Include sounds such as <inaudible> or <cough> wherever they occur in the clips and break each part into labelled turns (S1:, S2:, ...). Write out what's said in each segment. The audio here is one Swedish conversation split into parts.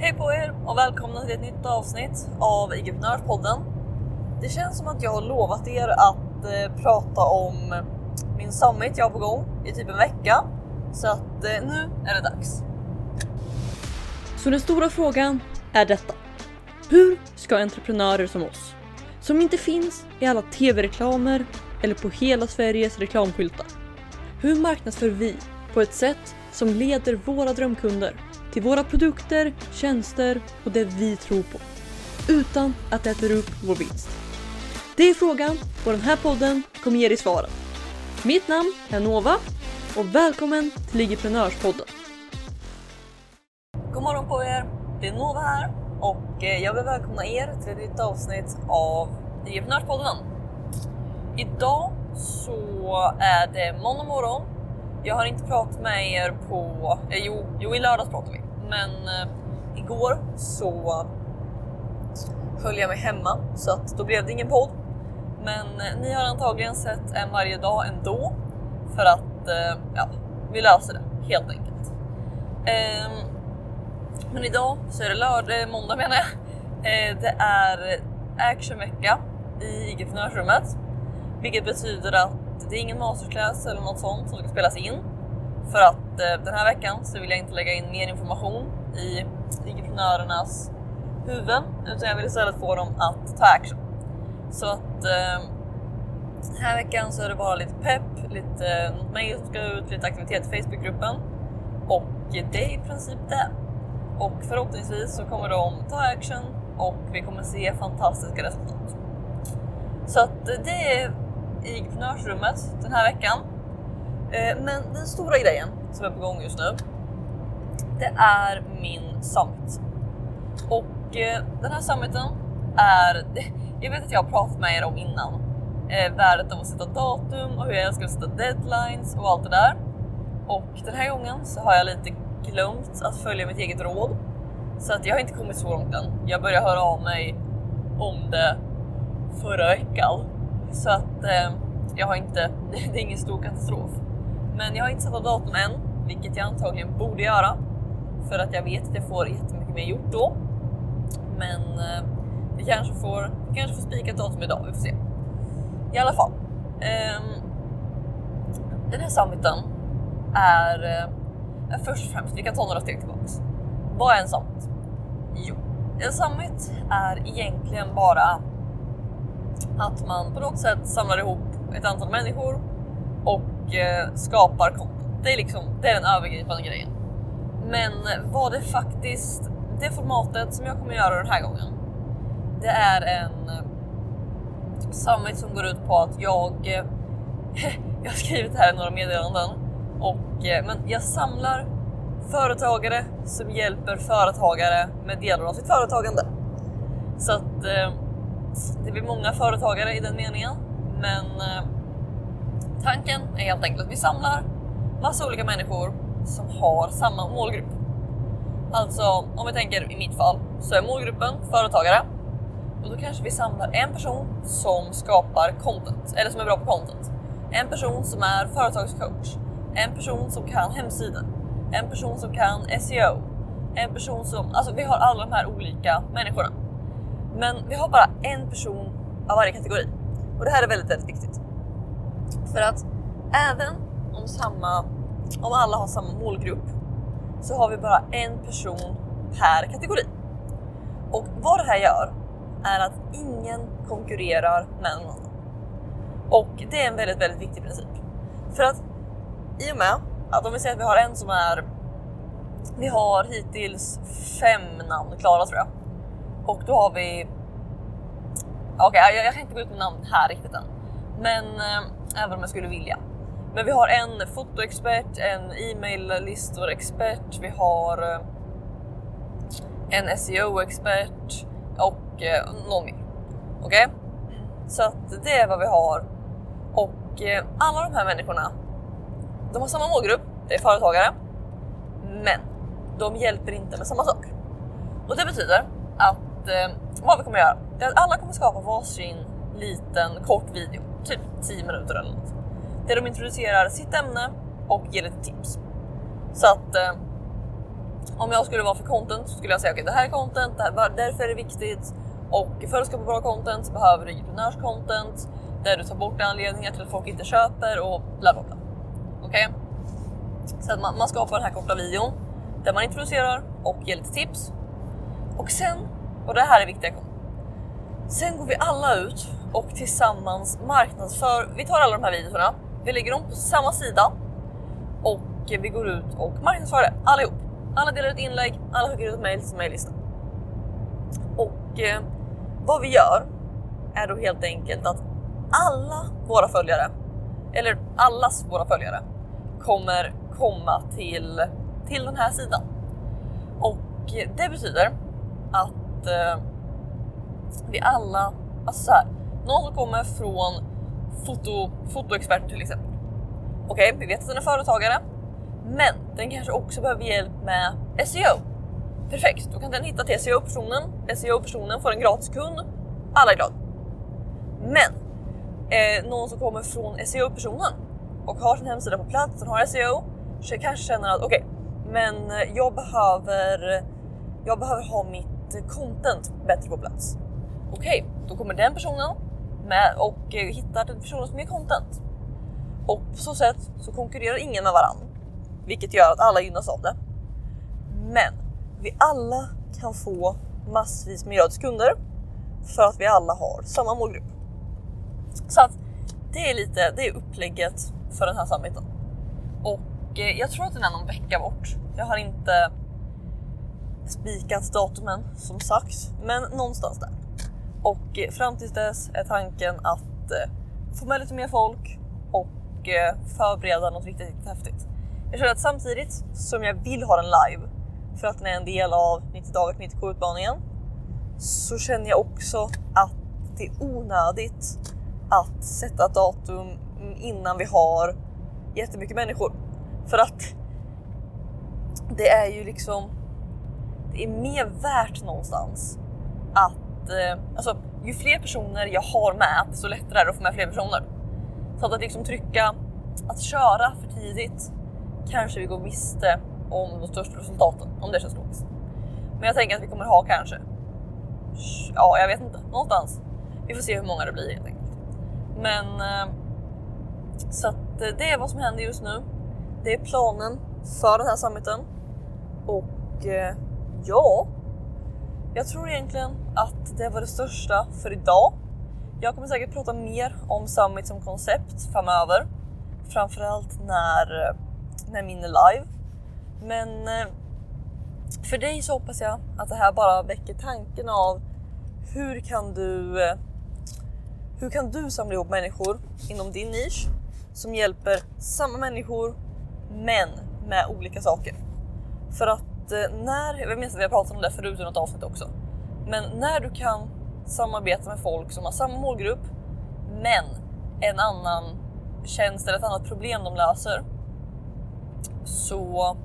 S1: Hej på er och välkomna till ett nytt avsnitt av IG-podden. Det känns som att jag har lovat er att eh, prata om min summit jag har på gång i typ en vecka. Så att eh, nu är det dags. Så den stora frågan är detta. Hur ska entreprenörer som oss, som inte finns i alla tv-reklamer eller på hela Sveriges reklamskyltar. Hur marknadsför vi på ett sätt som leder våra drömkunder till våra produkter, tjänster och det vi tror på. Utan att det äter upp vår vinst. Det är frågan och den här podden kommer ge dig svaren. Mitt namn är Nova och välkommen till Ligiprenörspodden. God morgon på er! Det är Nova här och eh, jag vill välkomna er till ett nytt avsnitt av Ligiprenörspodden. Idag så är det måndag morgon. Jag har inte pratat med er på... Eh, jo, jo, i lördags pratade vi. Men eh, igår så höll jag mig hemma så att då blev det ingen podd. Men eh, ni har antagligen sett en varje dag ändå för att eh, ja, vi löser det helt enkelt. Ehm, men idag så är det lördag, eh, måndag menar jag. Eh, det är actionvecka i IG-entreprenörsrummet, vilket betyder att det är ingen masterclass eller något sånt som ska spelas in för att eh, den här veckan så vill jag inte lägga in mer information i entreprenörernas huvuden utan jag vill istället få dem att ta action. Så att eh, den här veckan så är det bara lite pepp, lite eh, något som ska ut, lite aktivitet i Facebookgruppen och det är i princip det. Och förhoppningsvis så kommer de ta action och vi kommer se fantastiska resultat. Så att eh, det är i entreprenörsrummet den här veckan. Eh, men den stora grejen som är på gång just nu, det är min summit. Och eh, den här summiten är, <laughs> jag vet att jag har pratat med er om innan, eh, värdet av att sätta datum och hur jag älskar att sätta deadlines och allt det där. Och den här gången så har jag lite glömt att följa mitt eget råd. Så att jag har inte kommit så långt än. Jag började höra av mig om det förra veckan. Så att eh, jag har inte, <laughs> det är ingen stor katastrof. Men jag har inte satt av datum än, vilket jag antagligen borde göra. För att jag vet att jag får jättemycket mer gjort då. Men eh, vi kanske får, kanske får spika ett datum idag, vi får se. I alla fall. Eh, den här summiten är, eh, först och främst, vi kan ta några steg tillbaks. Vad är en summit? Jo, en summit är egentligen bara att man på något sätt samlar ihop ett antal människor och eh, skapar content. Det är, liksom, det är den övergripande grejen. Men vad det faktiskt, det formatet som jag kommer göra den här gången, det är en eh, summit som går ut på att jag, eh, <laughs> jag har skrivit det här i några meddelanden, och, eh, men jag samlar företagare som hjälper företagare med delar av sitt företagande. Så att det blir många företagare i den meningen, men eh, tanken är helt enkelt att vi samlar massa olika människor som har samma målgrupp. Alltså om vi tänker i mitt fall så är målgruppen företagare och då kanske vi samlar en person som skapar content eller som är bra på content. En person som är företagscoach, en person som kan hemsidan, en person som kan SEO, en person som, alltså vi har alla de här olika människorna. Men vi har bara en person av varje kategori och det här är väldigt, väldigt viktigt. För att även om, samma, om alla har samma målgrupp så har vi bara en person per kategori. Och vad det här gör är att ingen konkurrerar med någon annan. Och det är en väldigt, väldigt viktig princip. För att i och med att om vi säger att vi har en som är... Vi har hittills fem namn klara tror jag. Och då har vi... Okej, okay, jag, jag kan inte gå ut med namn här riktigt än. Men eh, även om jag skulle vilja. Men vi har en fotoexpert, en e-mail-listor-expert, vi har eh, en SEO-expert och eh, någon mer. Okej? Okay? Så att det är vad vi har. Och eh, alla de här människorna, de har samma målgrupp, det är företagare. Men de hjälper inte med samma sak. Och det betyder att eh, vad vi kommer göra, det är att alla kommer skapa varsin liten kort video, typ 10 minuter eller något. Där de introducerar sitt ämne och ger lite tips. Så att eh, Om jag skulle vara för content så skulle jag säga okej, okay, det här är content, det här, därför är det viktigt och för att skapa bra content så behöver du entreprenörs-content där du tar bort anledningar till att folk inte köper och bla bla bla. Okej? Okay? Så att man, man skapar den här korta videon där man introducerar och ger lite tips. Och sen, och det här är viktiga Sen går vi alla ut och tillsammans marknadsför. Vi tar alla de här videorna, vi lägger dem på samma sida och vi går ut och marknadsför det allihop. Alla delar ut inlägg, alla skickar ut ett mail till mejllistan. Och eh, vad vi gör är då helt enkelt att alla våra följare, eller allas våra följare, kommer komma till, till den här sidan. Och det betyder att eh, vi alla, alltså så här, någon som kommer från foto, fotoexperten till exempel. Okej, okay, vi vet att den är företagare, men den kanske också behöver hjälp med SEO. Perfekt, då kan den hitta till SEO-personen. SEO-personen får en gratis kund. Alla är glada. Men eh, någon som kommer från SEO-personen och har sin hemsida på plats, den har SEO, så kanske känner att okej, okay, men jag behöver, jag behöver ha mitt content bättre på plats. Okej, okay, då kommer den personen med och eh, hittar den personen som gör content. Och på så sätt så konkurrerar ingen med varann, vilket gör att alla gynnas av det. Men vi alla kan få massvis med gratis kunder för att vi alla har samma målgrupp. Så att det är lite, det är upplägget för den här summiten. Och eh, jag tror att den är någon vecka bort. Jag har inte spikat datumen som sagt, men någonstans där. Och eh, fram tills dess är tanken att eh, få med lite mer folk och eh, förbereda något riktigt, riktigt häftigt. Jag känner att samtidigt som jag vill ha den live för att den är en del av 90 dagar till 90 utmaningen så känner jag också att det är onödigt att sätta ett datum innan vi har jättemycket människor. För att det är ju liksom, det är mer värt någonstans att, eh, alltså ju fler personer jag har med, desto lättare är det att få med fler personer. Så att, att liksom trycka, att köra för tidigt kanske vi går miste om de största resultaten, om det känns logiskt. Men jag tänker att vi kommer ha kanske, ja jag vet inte, någonstans. Vi får se hur många det blir helt enkelt. Men eh, så att eh, det är vad som händer just nu. Det är planen för den här summiten. Och eh, ja, jag tror egentligen att det var det största för idag. Jag kommer säkert prata mer om Summit som koncept framöver. Framförallt när, när min är live. Men eh, för dig så hoppas jag att det här bara väcker tanken av hur kan du eh, hur kan du samla ihop människor inom din nisch som hjälper samma människor men med olika saker? För att Eh, när, jag minns att vi har pratat om det förut i något avsnitt också, men när du kan samarbeta med folk som har samma målgrupp men en annan tjänst eller ett annat problem de löser så,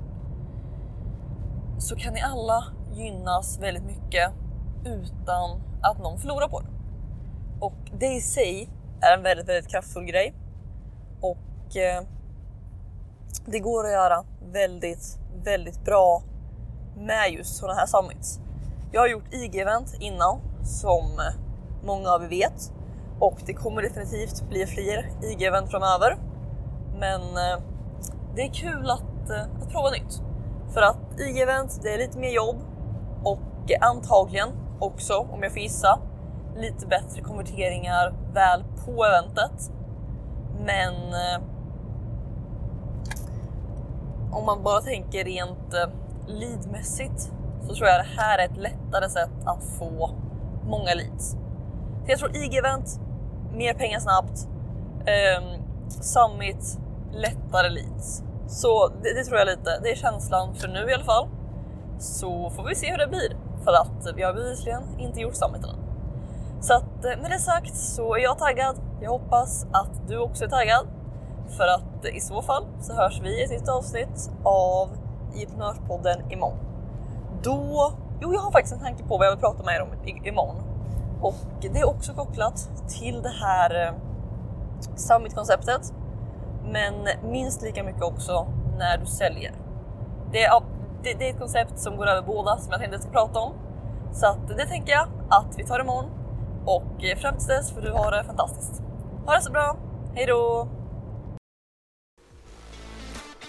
S1: så kan ni alla gynnas väldigt mycket utan att någon förlorar på det. Och det i sig är en väldigt, väldigt kraftfull grej. Och eh, det går att göra väldigt, väldigt bra med just sådana här summits. Jag har gjort IG-event innan som eh, många av er vet och det kommer definitivt bli fler IG-event framöver. Men eh, det är kul att, eh, att prova nytt. För att IG-event, det är lite mer jobb och antagligen också, om jag får gissa, lite bättre konverteringar väl på eventet. Men om man bara tänker rent eh, leadmässigt så tror jag det här är ett lättare sätt att få många leads. Så jag tror e IG-event, mer pengar snabbt. um, summit, lättare leads. Så det, det, tror jag lite, det är känslan för nu i alla fall. Så får vi se hur det blir för att vi har bevisligen inte gjort summiten än. Så att eh, med det sagt så är jag taggad. Jag hoppas att du också är taggad. För att i så fall så hörs vi i ett nytt avsnitt av i Entreprenörspodden imorgon. Då, jo jag har faktiskt en tanke på vad jag vill prata med er om imorgon. Och det är också kopplat till det här eh, summitkonceptet. Men minst lika mycket också när du säljer. Det är, det, det är ett koncept som går över båda som jag tänkte ska prata om. Så att det tänker jag att vi tar imorgon. Och eh, fram tills dess får du ha det fantastiskt. Ha det så bra, hejdå!